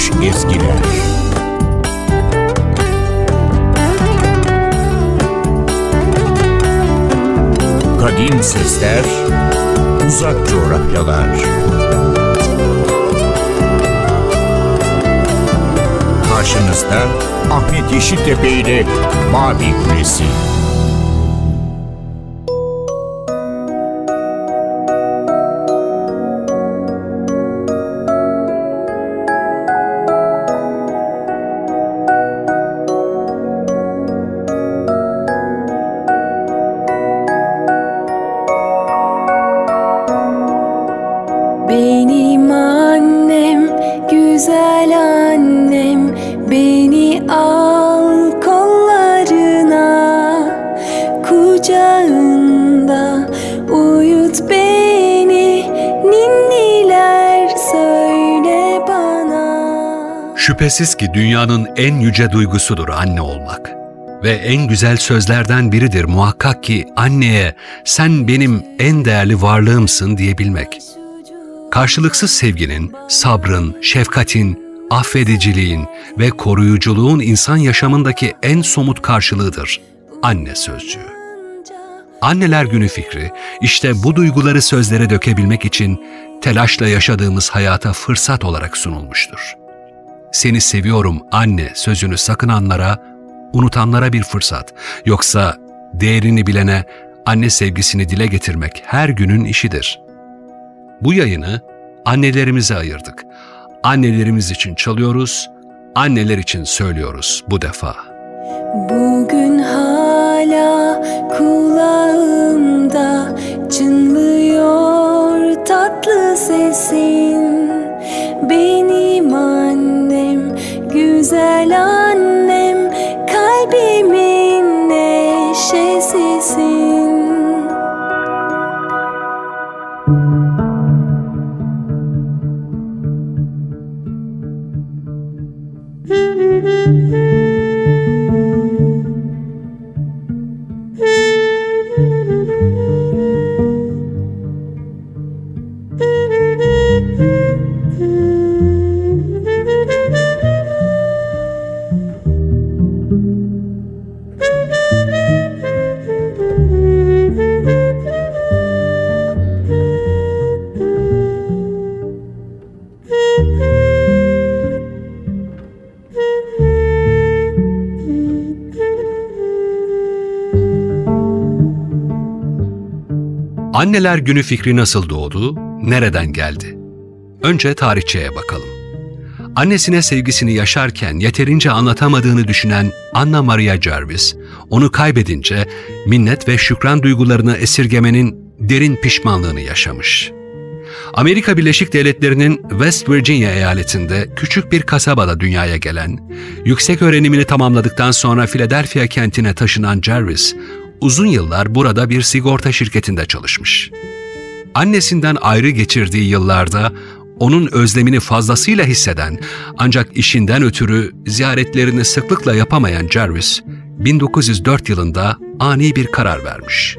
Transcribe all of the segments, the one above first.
unutulmuş ezgiler. Kadim sesler, uzak coğrafyalar. Karşınızda Ahmet Yeşiltepe ile Mavi Kulesi. Şüphesiz ki dünyanın en yüce duygusudur anne olmak. Ve en güzel sözlerden biridir muhakkak ki anneye sen benim en değerli varlığımsın diyebilmek. Karşılıksız sevginin, sabrın, şefkatin, affediciliğin ve koruyuculuğun insan yaşamındaki en somut karşılığıdır anne sözcüğü. Anneler Günü fikri işte bu duyguları sözlere dökebilmek için telaşla yaşadığımız hayata fırsat olarak sunulmuştur. Seni seviyorum anne sözünü sakınanlara, unutanlara bir fırsat. Yoksa değerini bilene anne sevgisini dile getirmek her günün işidir. Bu yayını annelerimize ayırdık. Annelerimiz için çalıyoruz, anneler için söylüyoruz bu defa. Bugün hala kulağımda çınlıyor tatlı sesin Benim annem, güzel annem, kalbimin neşesisin Anneler Günü fikri nasıl doğdu, nereden geldi? Önce tarihçeye bakalım. Annesine sevgisini yaşarken yeterince anlatamadığını düşünen Anna Maria Jarvis, onu kaybedince minnet ve şükran duygularını esirgemenin derin pişmanlığını yaşamış. Amerika Birleşik Devletleri'nin West Virginia eyaletinde küçük bir kasabada dünyaya gelen, yüksek öğrenimini tamamladıktan sonra Philadelphia kentine taşınan Jarvis, uzun yıllar burada bir sigorta şirketinde çalışmış. Annesinden ayrı geçirdiği yıllarda onun özlemini fazlasıyla hisseden ancak işinden ötürü ziyaretlerini sıklıkla yapamayan Jarvis, 1904 yılında ani bir karar vermiş.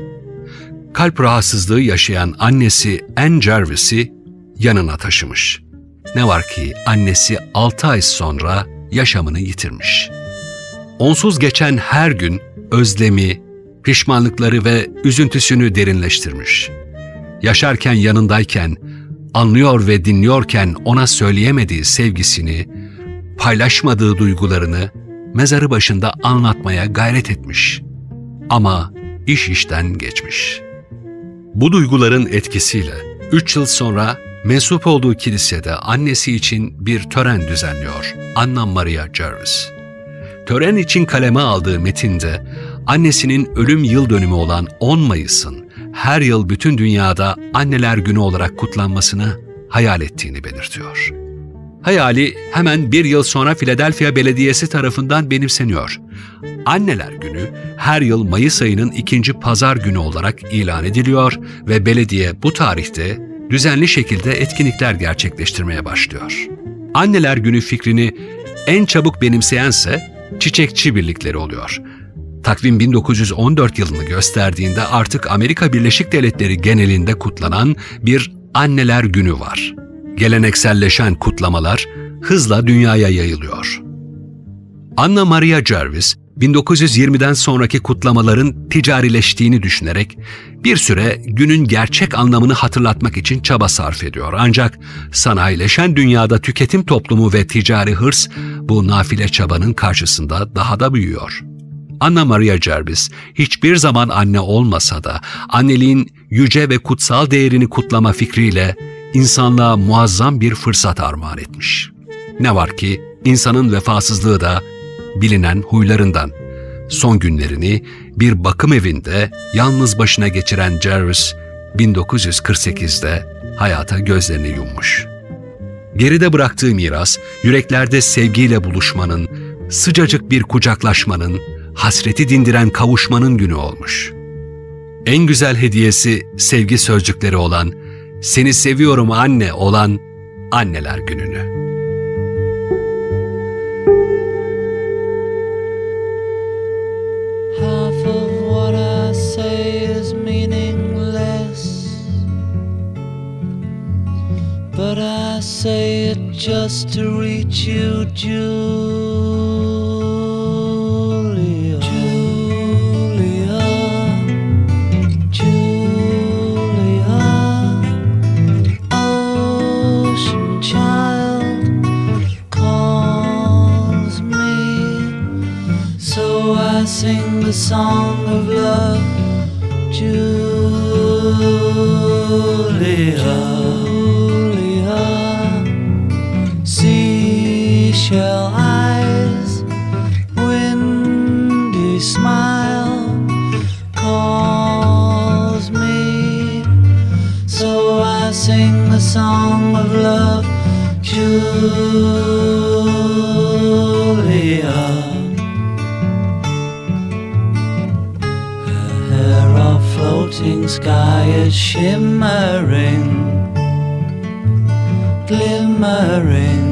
Kalp rahatsızlığı yaşayan annesi Anne Jarvis'i yanına taşımış. Ne var ki annesi 6 ay sonra yaşamını yitirmiş. Onsuz geçen her gün özlemi, pişmanlıkları ve üzüntüsünü derinleştirmiş. Yaşarken yanındayken, anlıyor ve dinliyorken ona söyleyemediği sevgisini, paylaşmadığı duygularını mezarı başında anlatmaya gayret etmiş. Ama iş işten geçmiş. Bu duyguların etkisiyle 3 yıl sonra mensup olduğu kilisede annesi için bir tören düzenliyor Anna Maria Jarvis. Tören için kaleme aldığı metinde annesinin ölüm yıl dönümü olan 10 Mayıs'ın her yıl bütün dünyada Anneler Günü olarak kutlanmasını hayal ettiğini belirtiyor. Hayali hemen bir yıl sonra Philadelphia Belediyesi tarafından benimseniyor. Anneler Günü her yıl Mayıs ayının ikinci pazar günü olarak ilan ediliyor ve belediye bu tarihte düzenli şekilde etkinlikler gerçekleştirmeye başlıyor. Anneler Günü fikrini en çabuk benimseyense çiçekçi birlikleri oluyor. Takvim 1914 yılını gösterdiğinde artık Amerika Birleşik Devletleri genelinde kutlanan bir Anneler Günü var. Gelenekselleşen kutlamalar hızla dünyaya yayılıyor. Anna Maria Jarvis, 1920'den sonraki kutlamaların ticarileştiğini düşünerek bir süre günün gerçek anlamını hatırlatmak için çaba sarf ediyor. Ancak sanayileşen dünyada tüketim toplumu ve ticari hırs bu nafile çabanın karşısında daha da büyüyor. Anna Maria Jarvis hiçbir zaman anne olmasa da anneliğin yüce ve kutsal değerini kutlama fikriyle insanlığa muazzam bir fırsat armağan etmiş. Ne var ki insanın vefasızlığı da bilinen huylarından. Son günlerini bir bakım evinde yalnız başına geçiren Jarvis 1948'de hayata gözlerini yummuş. Geride bıraktığı miras, yüreklerde sevgiyle buluşmanın, sıcacık bir kucaklaşmanın, hasreti dindiren kavuşmanın günü olmuş. En güzel hediyesi sevgi sözcükleri olan, seni seviyorum anne olan anneler gününü. But I say it just to reach you, Julia. The song of love, Julia. Julia. Seashell eyes, windy smile calls me. So I sing the song of love, Julia. Sky is shimmering, glimmering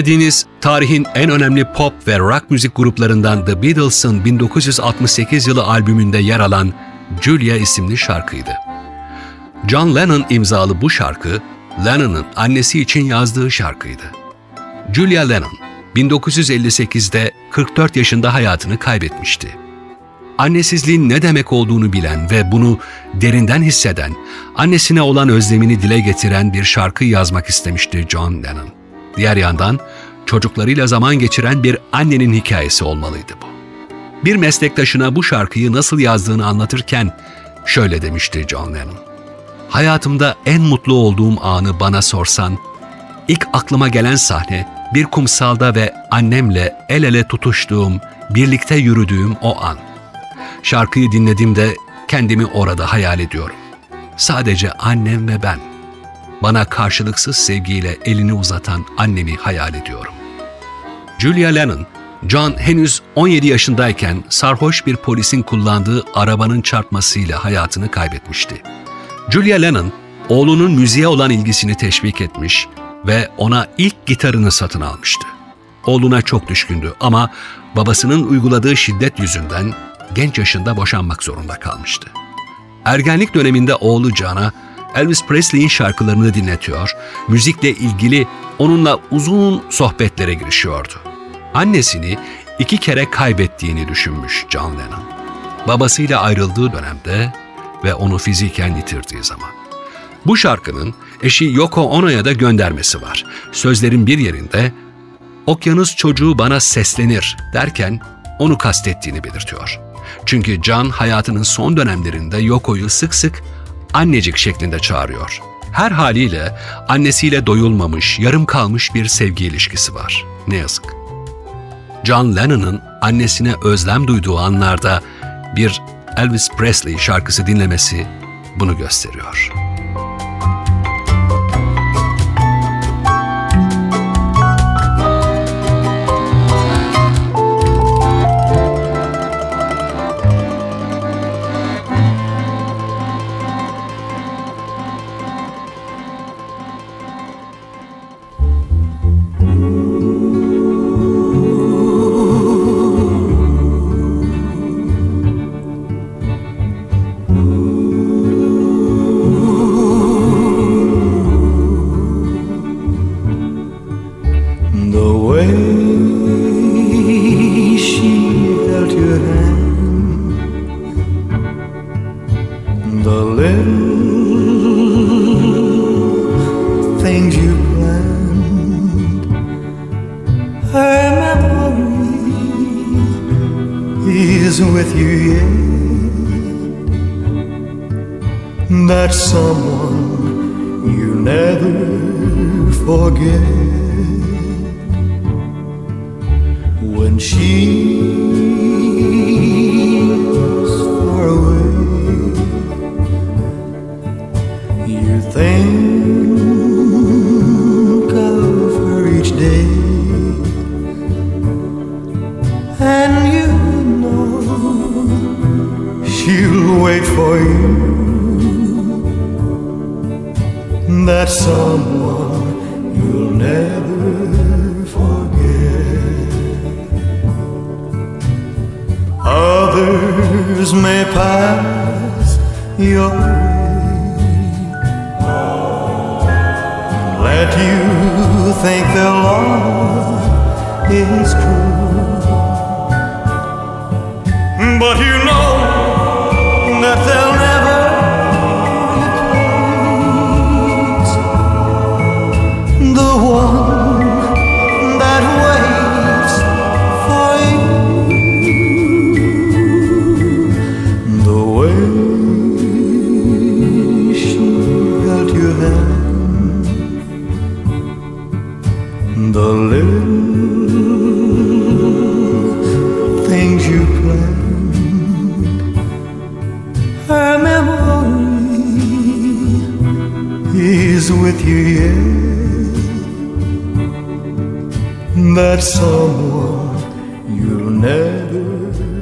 Dinlediğiniz tarihin en önemli pop ve rock müzik gruplarından The Beatles'ın 1968 yılı albümünde yer alan Julia isimli şarkıydı. John Lennon imzalı bu şarkı, Lennon'ın annesi için yazdığı şarkıydı. Julia Lennon, 1958'de 44 yaşında hayatını kaybetmişti. Annesizliğin ne demek olduğunu bilen ve bunu derinden hisseden, annesine olan özlemini dile getiren bir şarkı yazmak istemişti John Lennon. Diğer yandan çocuklarıyla zaman geçiren bir annenin hikayesi olmalıydı bu. Bir meslektaşına bu şarkıyı nasıl yazdığını anlatırken şöyle demişti John Lennon. Hayatımda en mutlu olduğum anı bana sorsan, ilk aklıma gelen sahne bir kumsalda ve annemle el ele tutuştuğum, birlikte yürüdüğüm o an. Şarkıyı dinlediğimde kendimi orada hayal ediyorum. Sadece annem ve ben. Bana karşılıksız sevgiyle elini uzatan annemi hayal ediyorum. Julia Lennon, John henüz 17 yaşındayken sarhoş bir polisin kullandığı arabanın çarpmasıyla hayatını kaybetmişti. Julia Lennon, oğlunun müziğe olan ilgisini teşvik etmiş ve ona ilk gitarını satın almıştı. Oğluna çok düşkündü ama babasının uyguladığı şiddet yüzünden genç yaşında boşanmak zorunda kalmıştı. Ergenlik döneminde oğlu John'a Elvis Presley'in şarkılarını dinletiyor, müzikle ilgili onunla uzun sohbetlere girişiyordu. Annesini iki kere kaybettiğini düşünmüş John Lennon. Babasıyla ayrıldığı dönemde ve onu fiziken yitirdiği zaman. Bu şarkının eşi Yoko Ono'ya da göndermesi var. Sözlerin bir yerinde okyanus çocuğu bana seslenir derken onu kastettiğini belirtiyor. Çünkü John hayatının son dönemlerinde Yoko'yu sık sık annecik şeklinde çağırıyor. Her haliyle annesiyle doyulmamış, yarım kalmış bir sevgi ilişkisi var. Ne yazık. John Lennon'ın annesine özlem duyduğu anlarda bir Elvis Presley şarkısı dinlemesi bunu gösteriyor.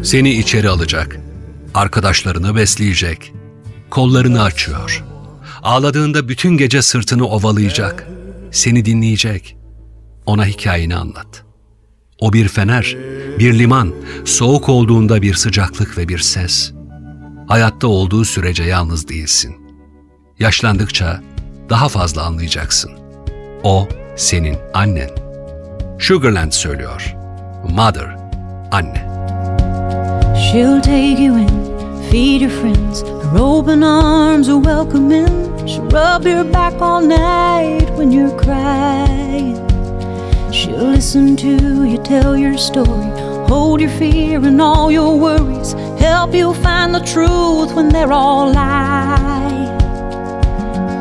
Seni içeri alacak, arkadaşlarını besleyecek, kollarını açıyor. Ağladığında bütün gece sırtını ovalayacak, seni dinleyecek. Ona hikayeni anlat. O bir fener, bir liman, soğuk olduğunda bir sıcaklık ve bir ses. Hayatta olduğu sürece yalnız değilsin. Yaşlandıkça daha fazla anlayacaksın. O senin annen. Sugarland söylüyor. Mother, anne. She'll take you in, feed your friends. Her open arms are welcoming. She'll rub your back all night when you're crying. She'll listen to you tell your story, hold your fear and all your worries, help you find the truth when they're all lies.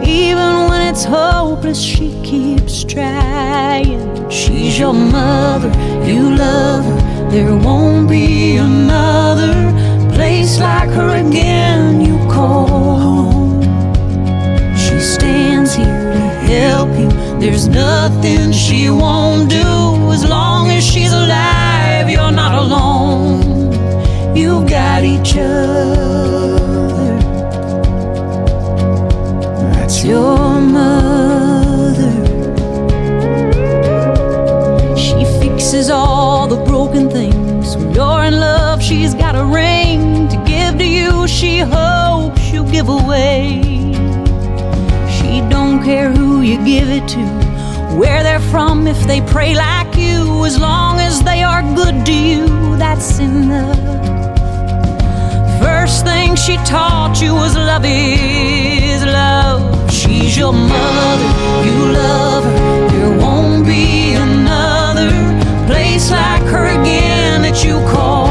Even when it's hopeless, she keeps trying. She's your mother, you love her, there won't be another place like her again you call home. She stands here to help you. There's nothing she won't do as long as she's alive. You're not alone. You've got each other. That's your mother. She's got a ring to give to you. She hopes you give away. She don't care who you give it to, where they're from, if they pray like you. As long as they are good to you, that's enough. First thing she taught you was love is love. She's your mother, you love her. There won't be another place like her again that you call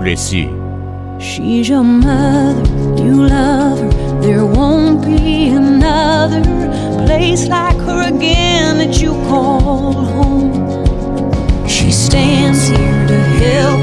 Kulesi She's your mother, you love her. There won't be another place like her again that you call home. She stands here to help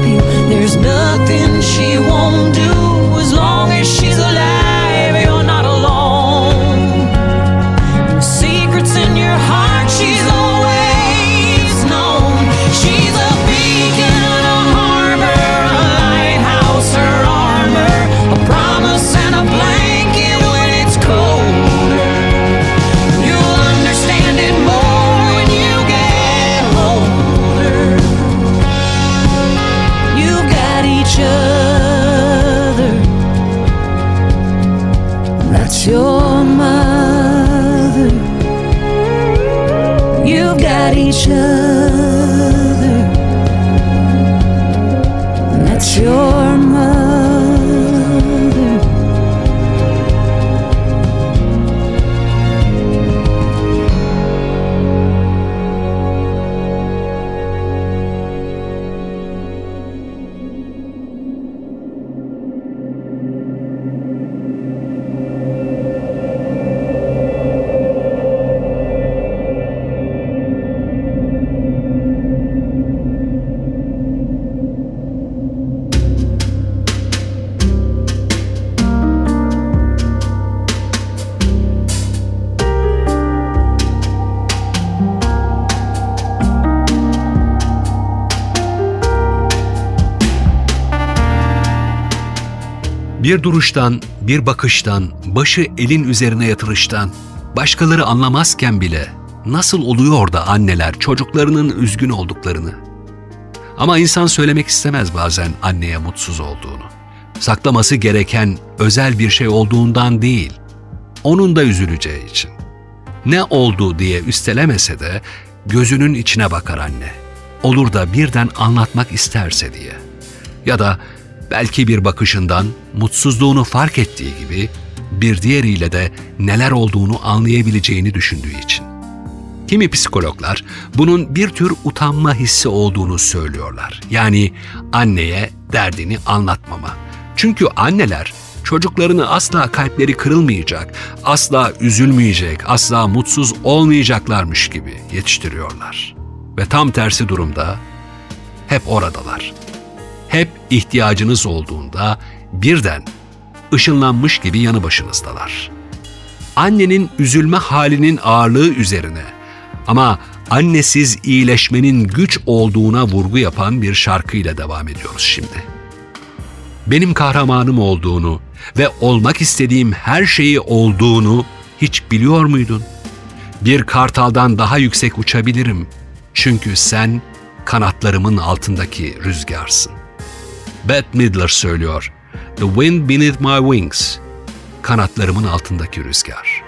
Bir duruştan, bir bakıştan, başı elin üzerine yatırıştan, başkaları anlamazken bile nasıl oluyor da anneler çocuklarının üzgün olduklarını? Ama insan söylemek istemez bazen anneye mutsuz olduğunu. Saklaması gereken özel bir şey olduğundan değil, onun da üzüleceği için. Ne oldu diye üstelemese de gözünün içine bakar anne. Olur da birden anlatmak isterse diye. Ya da belki bir bakışından mutsuzluğunu fark ettiği gibi bir diğeriyle de neler olduğunu anlayabileceğini düşündüğü için. Kimi psikologlar bunun bir tür utanma hissi olduğunu söylüyorlar. Yani anneye derdini anlatmama. Çünkü anneler çocuklarını asla kalpleri kırılmayacak, asla üzülmeyecek, asla mutsuz olmayacaklarmış gibi yetiştiriyorlar. Ve tam tersi durumda hep oradalar hep ihtiyacınız olduğunda birden ışınlanmış gibi yanı başınızdalar. Annenin üzülme halinin ağırlığı üzerine ama annesiz iyileşmenin güç olduğuna vurgu yapan bir şarkıyla devam ediyoruz şimdi. Benim kahramanım olduğunu ve olmak istediğim her şeyi olduğunu hiç biliyor muydun? Bir kartaldan daha yüksek uçabilirim. Çünkü sen kanatlarımın altındaki rüzgarsın. Bette Midler söylüyor. The Wind Beneath My Wings. Kanatlarımın altındaki rüzgar.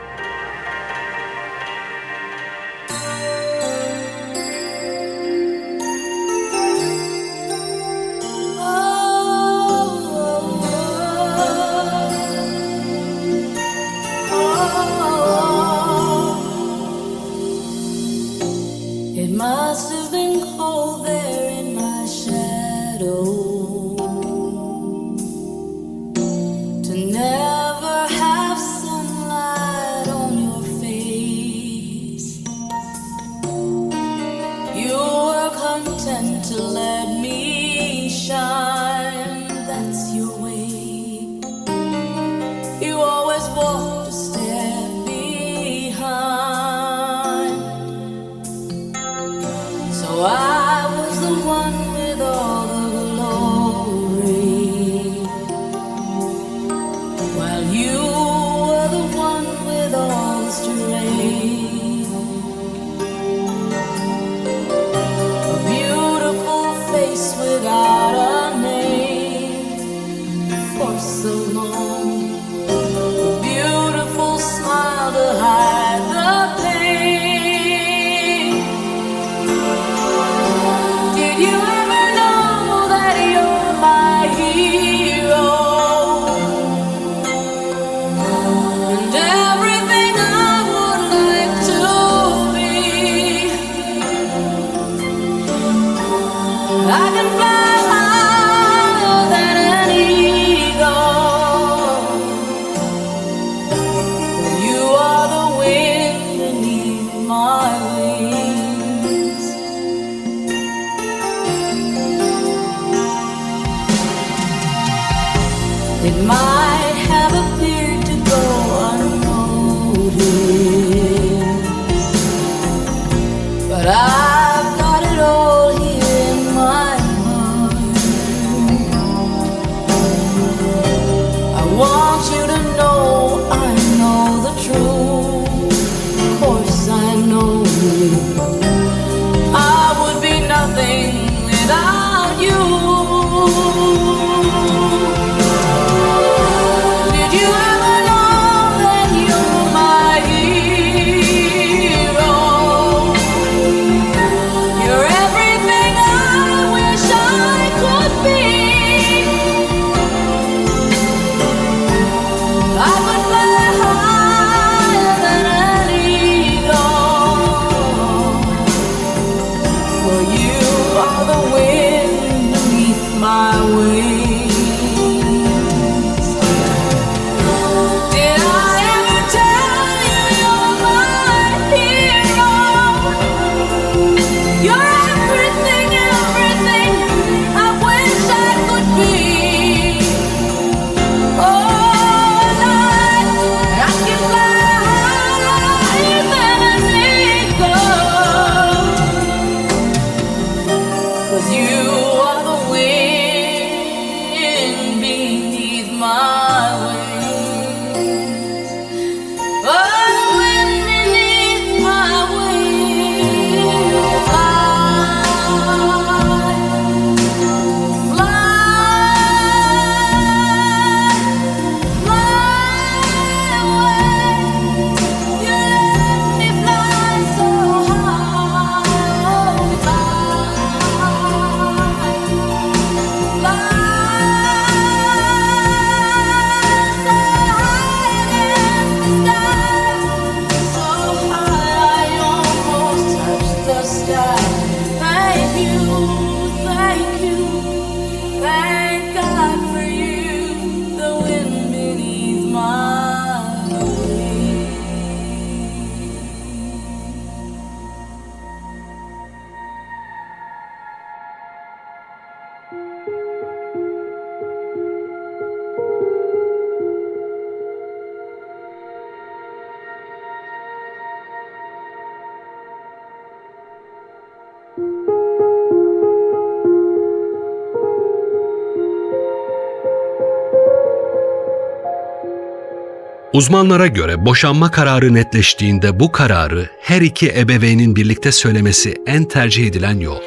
Uzmanlara göre boşanma kararı netleştiğinde bu kararı her iki ebeveynin birlikte söylemesi en tercih edilen yol.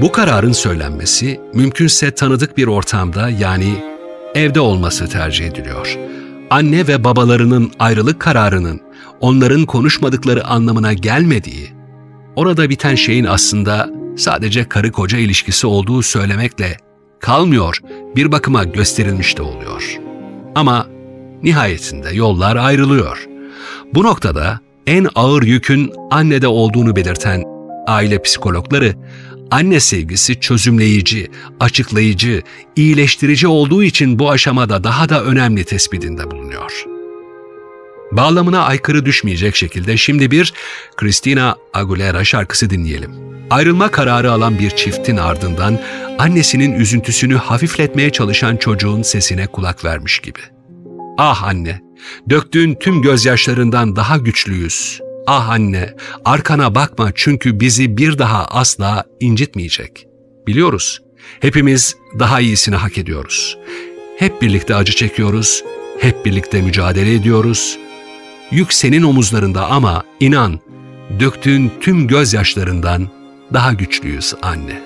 Bu kararın söylenmesi mümkünse tanıdık bir ortamda yani evde olması tercih ediliyor. Anne ve babalarının ayrılık kararının onların konuşmadıkları anlamına gelmediği, orada biten şeyin aslında sadece karı koca ilişkisi olduğu söylemekle kalmıyor, bir bakıma gösterilmiş de oluyor. Ama nihayetinde yollar ayrılıyor. Bu noktada en ağır yükün annede olduğunu belirten aile psikologları, anne sevgisi çözümleyici, açıklayıcı, iyileştirici olduğu için bu aşamada daha da önemli tespitinde bulunuyor. Bağlamına aykırı düşmeyecek şekilde şimdi bir Christina Aguilera şarkısı dinleyelim. Ayrılma kararı alan bir çiftin ardından annesinin üzüntüsünü hafifletmeye çalışan çocuğun sesine kulak vermiş gibi. Ah anne, döktüğün tüm gözyaşlarından daha güçlüyüz. Ah anne, arkana bakma çünkü bizi bir daha asla incitmeyecek. Biliyoruz, hepimiz daha iyisini hak ediyoruz. Hep birlikte acı çekiyoruz, hep birlikte mücadele ediyoruz. Yük senin omuzlarında ama inan, döktüğün tüm gözyaşlarından daha güçlüyüz anne.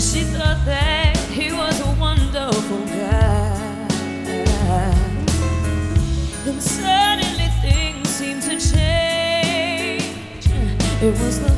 She thought that he was a wonderful guy. Then suddenly things seemed to change. It was the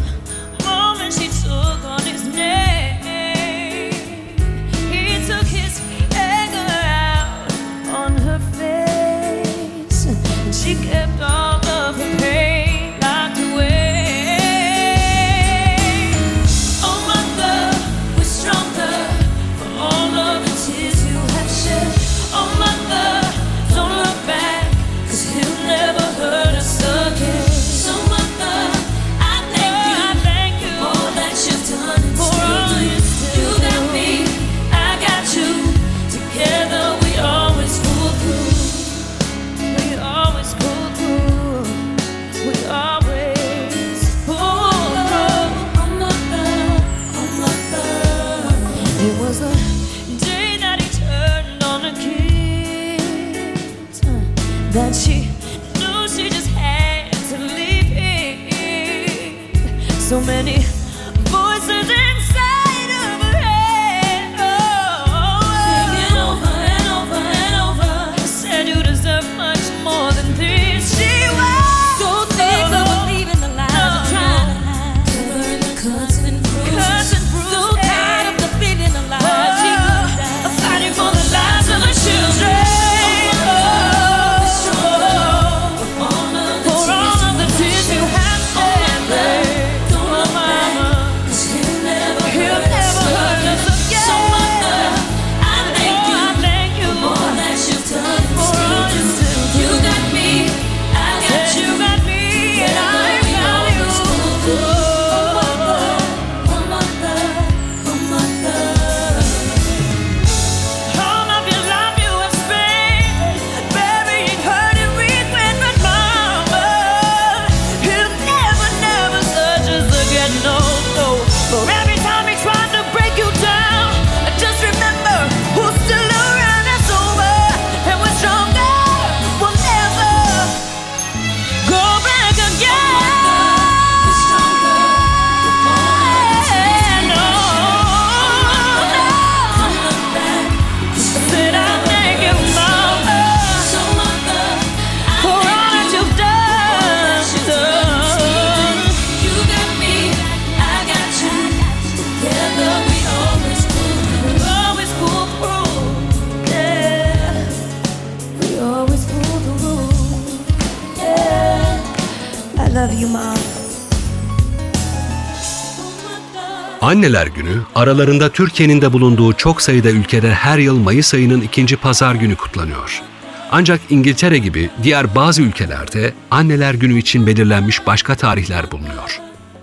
Anneler Günü, aralarında Türkiye'nin de bulunduğu çok sayıda ülkede her yıl Mayıs ayının ikinci pazar günü kutlanıyor. Ancak İngiltere gibi diğer bazı ülkelerde Anneler Günü için belirlenmiş başka tarihler bulunuyor.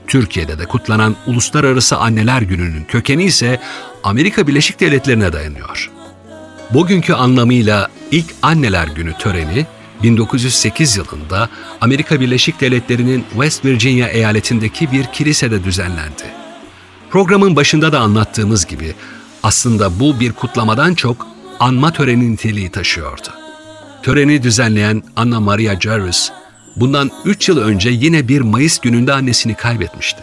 Türkiye'de de kutlanan Uluslararası Anneler Günü'nün kökeni ise Amerika Birleşik Devletleri'ne dayanıyor. Bugünkü anlamıyla ilk Anneler Günü töreni 1908 yılında Amerika Birleşik Devletleri'nin West Virginia eyaletindeki bir kilisede düzenlendi. Programın başında da anlattığımız gibi aslında bu bir kutlamadan çok anma töreni niteliği taşıyordu. Töreni düzenleyen Anna Maria Jarvis, bundan 3 yıl önce yine bir Mayıs gününde annesini kaybetmişti.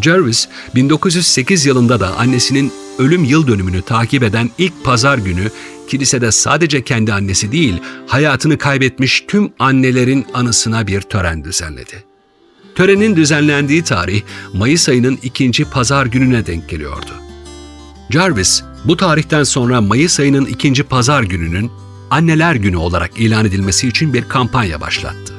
Jarvis, 1908 yılında da annesinin ölüm yıl dönümünü takip eden ilk pazar günü kilisede sadece kendi annesi değil, hayatını kaybetmiş tüm annelerin anısına bir tören düzenledi. Törenin düzenlendiği tarih Mayıs ayının ikinci pazar gününe denk geliyordu. Jarvis, bu tarihten sonra Mayıs ayının ikinci pazar gününün Anneler Günü olarak ilan edilmesi için bir kampanya başlattı.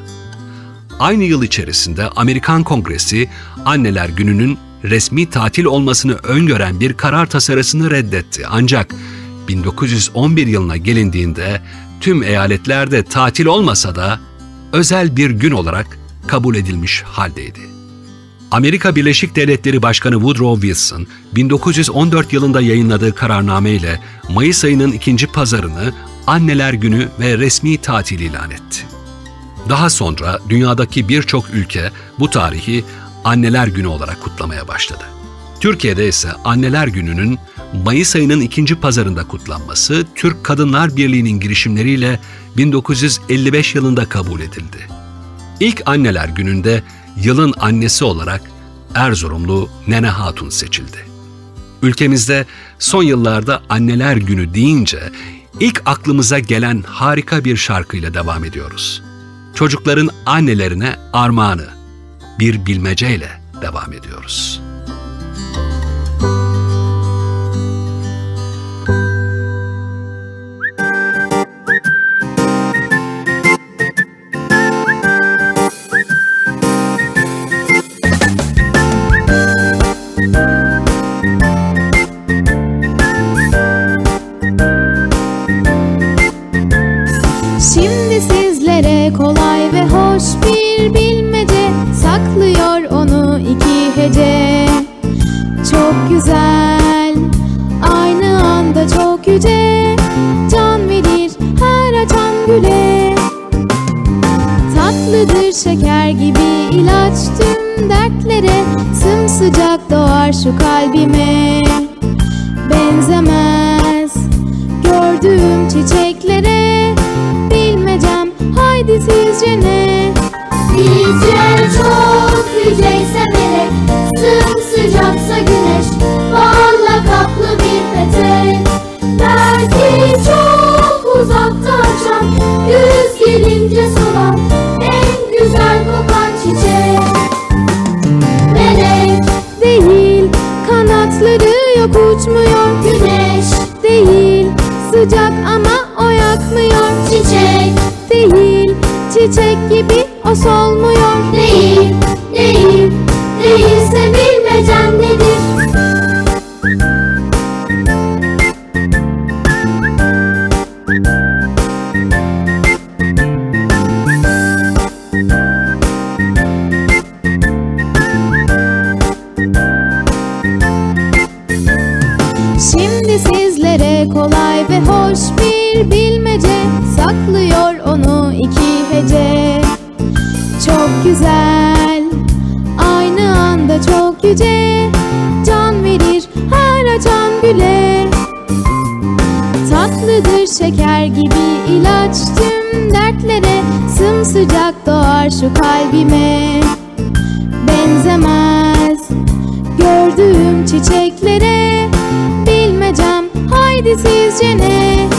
Aynı yıl içerisinde Amerikan Kongresi Anneler Günü'nün resmi tatil olmasını öngören bir karar tasarısını reddetti. Ancak 1911 yılına gelindiğinde tüm eyaletlerde tatil olmasa da özel bir gün olarak kabul edilmiş haldeydi. Amerika Birleşik Devletleri Başkanı Woodrow Wilson, 1914 yılında yayınladığı kararnameyle Mayıs ayının ikinci pazarını Anneler Günü ve resmi tatil ilan etti. Daha sonra dünyadaki birçok ülke bu tarihi Anneler Günü olarak kutlamaya başladı. Türkiye'de ise Anneler Günü'nün Mayıs ayının ikinci pazarında kutlanması Türk Kadınlar Birliği'nin girişimleriyle 1955 yılında kabul edildi. İlk Anneler Günü'nde yılın annesi olarak Erzurumlu Nene Hatun seçildi. Ülkemizde son yıllarda Anneler Günü deyince ilk aklımıza gelen harika bir şarkıyla devam ediyoruz. Çocukların annelerine armağanı bir bilmeceyle devam ediyoruz. Dertlere Sımsıcak doğar şu kalbime yüce Can verir her açan güle. Tatlıdır şeker gibi ilaç tüm dertlere Sımsıcak doğar şu kalbime. Benzemez gördüğüm çiçeklere Bilmecem haydi sizce ne?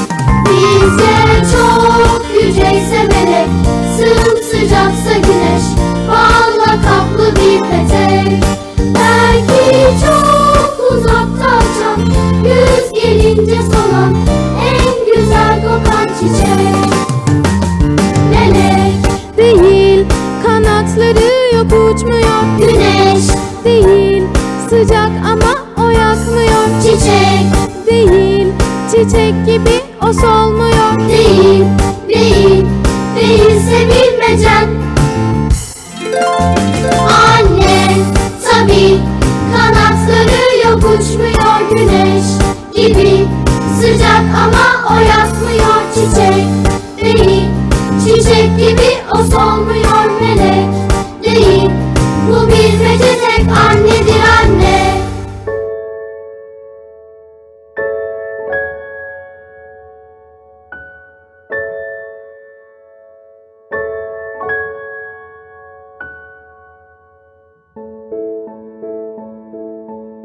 Bizce çok yüceyse melek Sımsıcaksa güneş Balla kaplı bir petek solan En güzel kokan çiçek. Melek. Değil kanatları yok uçmuyor. Güneş. Değil sıcak ama o yakmıyor çiçek. Değil çiçek gibi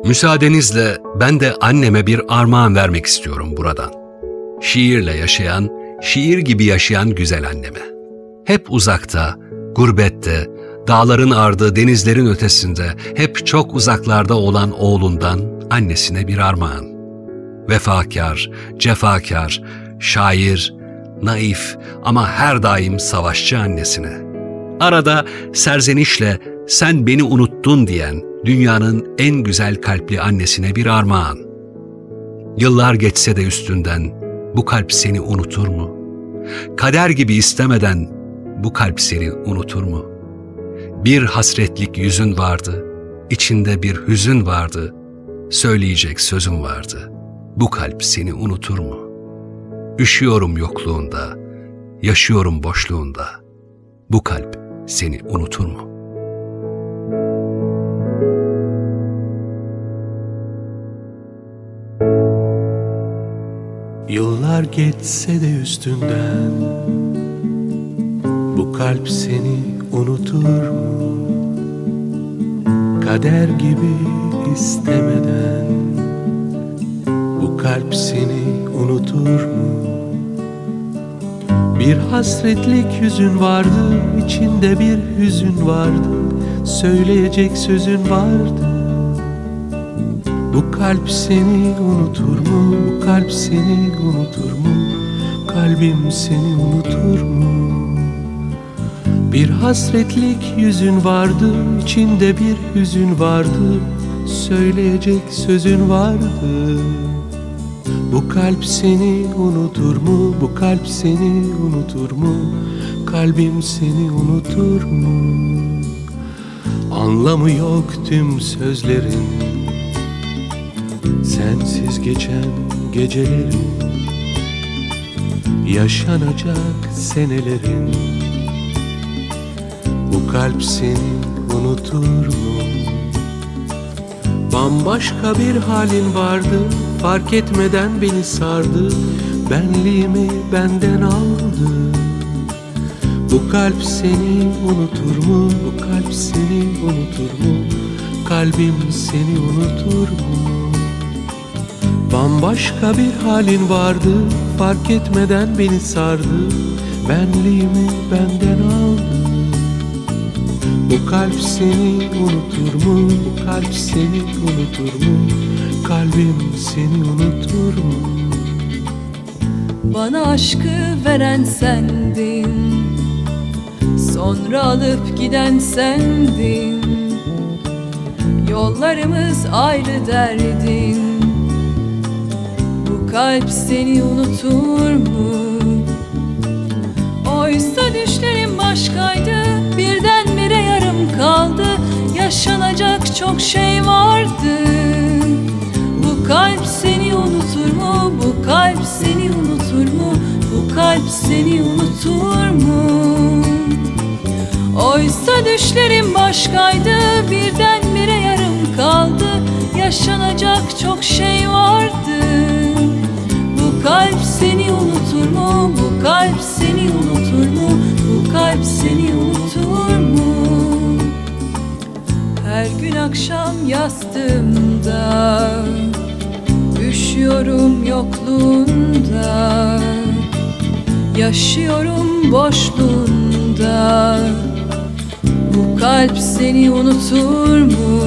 Müsaadenizle ben de anneme bir armağan vermek istiyorum buradan. Şiirle yaşayan, şiir gibi yaşayan güzel anneme. Hep uzakta, gurbette, dağların ardı, denizlerin ötesinde, hep çok uzaklarda olan oğlundan annesine bir armağan. Vefakar, cefakar, şair, naif ama her daim savaşçı annesine. Arada serzenişle sen beni unuttun diyen dünyanın en güzel kalpli annesine bir armağan. Yıllar geçse de üstünden bu kalp seni unutur mu? Kader gibi istemeden bu kalp seni unutur mu? Bir hasretlik yüzün vardı, içinde bir hüzün vardı, söyleyecek sözüm vardı. Bu kalp seni unutur mu? Üşüyorum yokluğunda, yaşıyorum boşluğunda. Bu kalp seni unutur mu? Yıllar geçse de üstünden Bu kalp seni unutur mu? Kader gibi istemeden Bu kalp seni unutur mu? Bir hasretlik yüzün vardı, içinde bir hüzün vardı Söyleyecek sözün vardı bu kalp seni unutur mu? Bu kalp seni unutur mu? Kalbim seni unutur mu? Bir hasretlik yüzün vardı, içinde bir hüzün vardı Söyleyecek sözün vardı Bu kalp seni unutur mu? Bu kalp seni unutur mu? Kalbim seni unutur mu? Anlamı yok tüm sözlerin Sensiz geçen gecelerin Yaşanacak senelerin Bu kalp seni unutur mu? Bambaşka bir halin vardı Fark etmeden beni sardı Benliğimi benden aldı Bu kalp seni unutur mu? Bu kalp seni unutur mu? Kalbim seni unutur mu? Bambaşka bir halin vardı Fark etmeden beni sardı Benliğimi benden aldı Bu kalp seni unutur mu? Bu kalp seni unutur mu? Kalbim seni unutur mu? Bana aşkı veren sendin Sonra alıp giden sendin Yollarımız ayrı derdin Bu kalp seni unutur mu? Oysa düşlerim başkaydı Birdenbire yarım kaldı Yaşanacak çok şey vardı kalp seni unutur mu? Bu kalp seni unutur mu? Bu kalp seni unutur mu? Oysa düşlerim başkaydı Birdenbire yarım kaldı Yaşanacak çok şey vardı Bu kalp seni unutur mu? Bu kalp seni unutur mu? Bu kalp seni unutur mu? Her gün akşam yastığımda Üşüyorum yokluğunda Yaşıyorum boşluğunda Bu kalp seni unutur mu?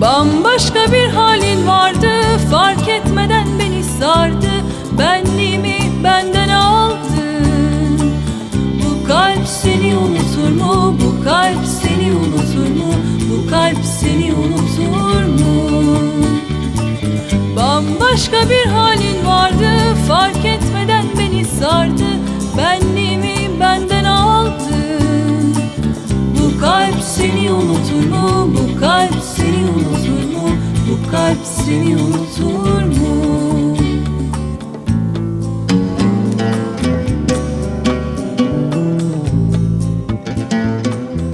Bambaşka bir halin vardı Fark etmeden beni sardı Benliğimi benden aldı Bu kalp seni unutur mu? Bu kalp seni unutur mu? Bu kalp seni unutur Bambaşka bir halin vardı Fark etmeden beni sardı Benliğimi benden aldı Bu kalp seni unutur mu? Bu kalp seni unutur mu? Bu kalp seni unutur mu?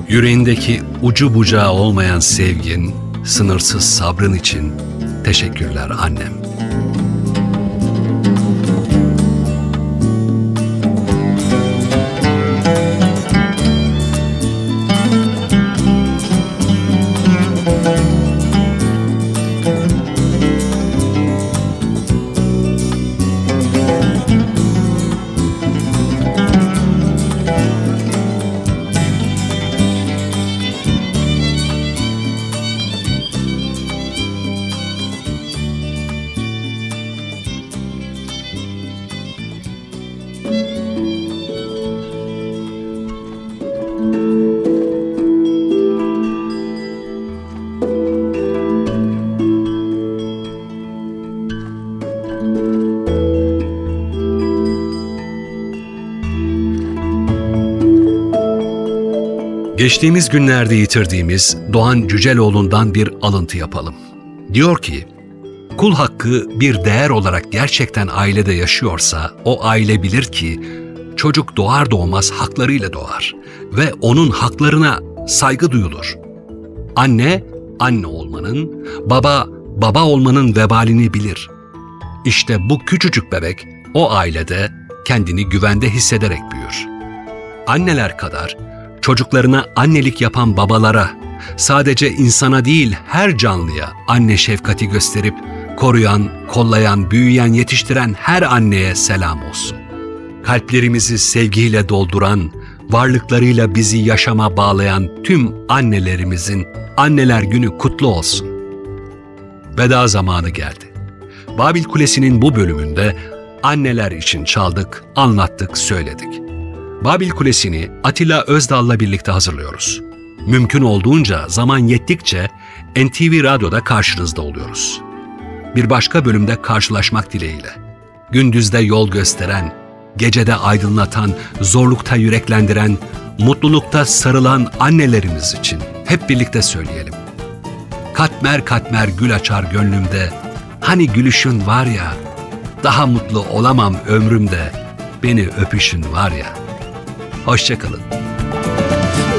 Yüreğindeki ucu bucağı olmayan sevgin, sınırsız sabrın için teşekkürler annem. Geçtiğimiz günlerde yitirdiğimiz Doğan Cüceloğlu'ndan bir alıntı yapalım. Diyor ki, kul hakkı bir değer olarak gerçekten ailede yaşıyorsa o aile bilir ki çocuk doğar doğmaz haklarıyla doğar ve onun haklarına saygı duyulur. Anne, anne olmanın, baba, baba olmanın vebalini bilir. İşte bu küçücük bebek o ailede kendini güvende hissederek büyür. Anneler kadar çocuklarına annelik yapan babalara, sadece insana değil her canlıya anne şefkati gösterip koruyan, kollayan, büyüyen, yetiştiren her anneye selam olsun. Kalplerimizi sevgiyle dolduran, varlıklarıyla bizi yaşama bağlayan tüm annelerimizin Anneler Günü kutlu olsun. Veda zamanı geldi. Babil Kulesi'nin bu bölümünde anneler için çaldık, anlattık, söyledik. Babil Kulesi'ni Atilla Özdal'la birlikte hazırlıyoruz. Mümkün olduğunca zaman yettikçe NTV Radyo'da karşınızda oluyoruz. Bir başka bölümde karşılaşmak dileğiyle. Gündüzde yol gösteren, gecede aydınlatan, zorlukta yüreklendiren, mutlulukta sarılan annelerimiz için hep birlikte söyleyelim. Katmer katmer gül açar gönlümde, hani gülüşün var ya, daha mutlu olamam ömrümde, beni öpüşün var ya. Hoşçakalın.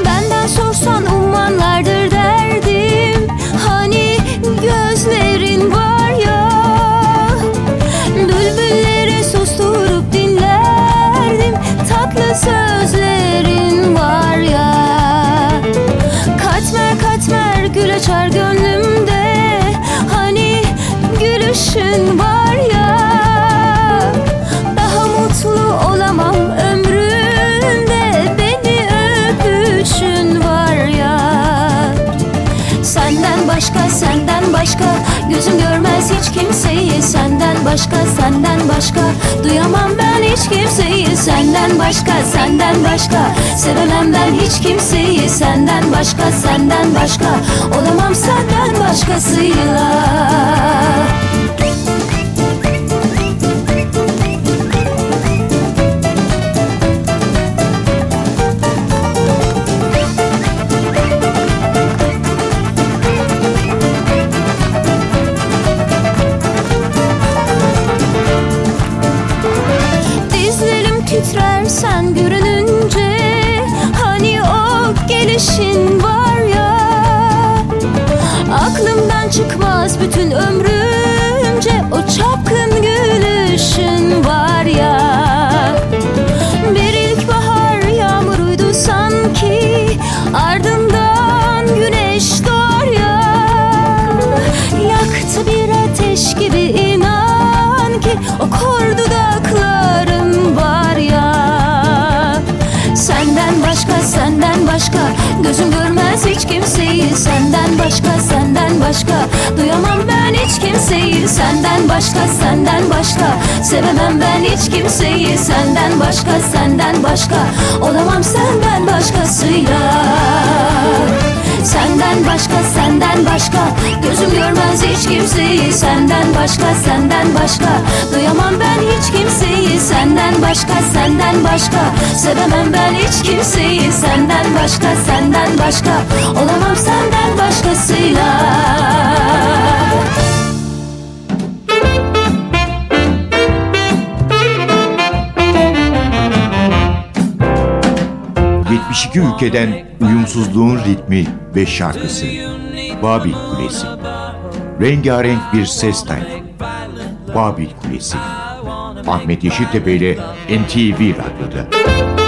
Benden sorsan ummanlardır derdim. Hani gözlerin var ya Bülbülleri susturup dinlerdim. Tatlı sözlerin var ya. Katmer katmer gül açar gönlümde. Hani gülüşün var başka senden başka. Gözüm görmez hiç kimseyi Senden başka senden başka. Duyamam ben hiç kimseyi Senden başka senden başka. Sevemem ben hiç kimseyi Senden başka senden başka. Olamam senden başkasıyla başka senden başka. Duyamam ben hiç kimseyi Senden başka senden başka. Sevemem ben hiç kimseyi Senden başka senden başka. Olamam senden başkasıyla Senden başka senden başka. Gözüm görmez hiç kimseyi. Senden başka senden başka. Duyamam ben hiç kimseyi. Senden başka senden başka. Sevemem ben hiç kimseyi. Senden başka senden başka. Olamam senden başkasıyla ...72 ülkeden uyumsuzluğun ritmi ve şarkısı. Babil Kulesi. Rengarenk bir ses tayfı. Babil Kulesi. Ahmet Yeşiltepe ile NTV Radyo'da.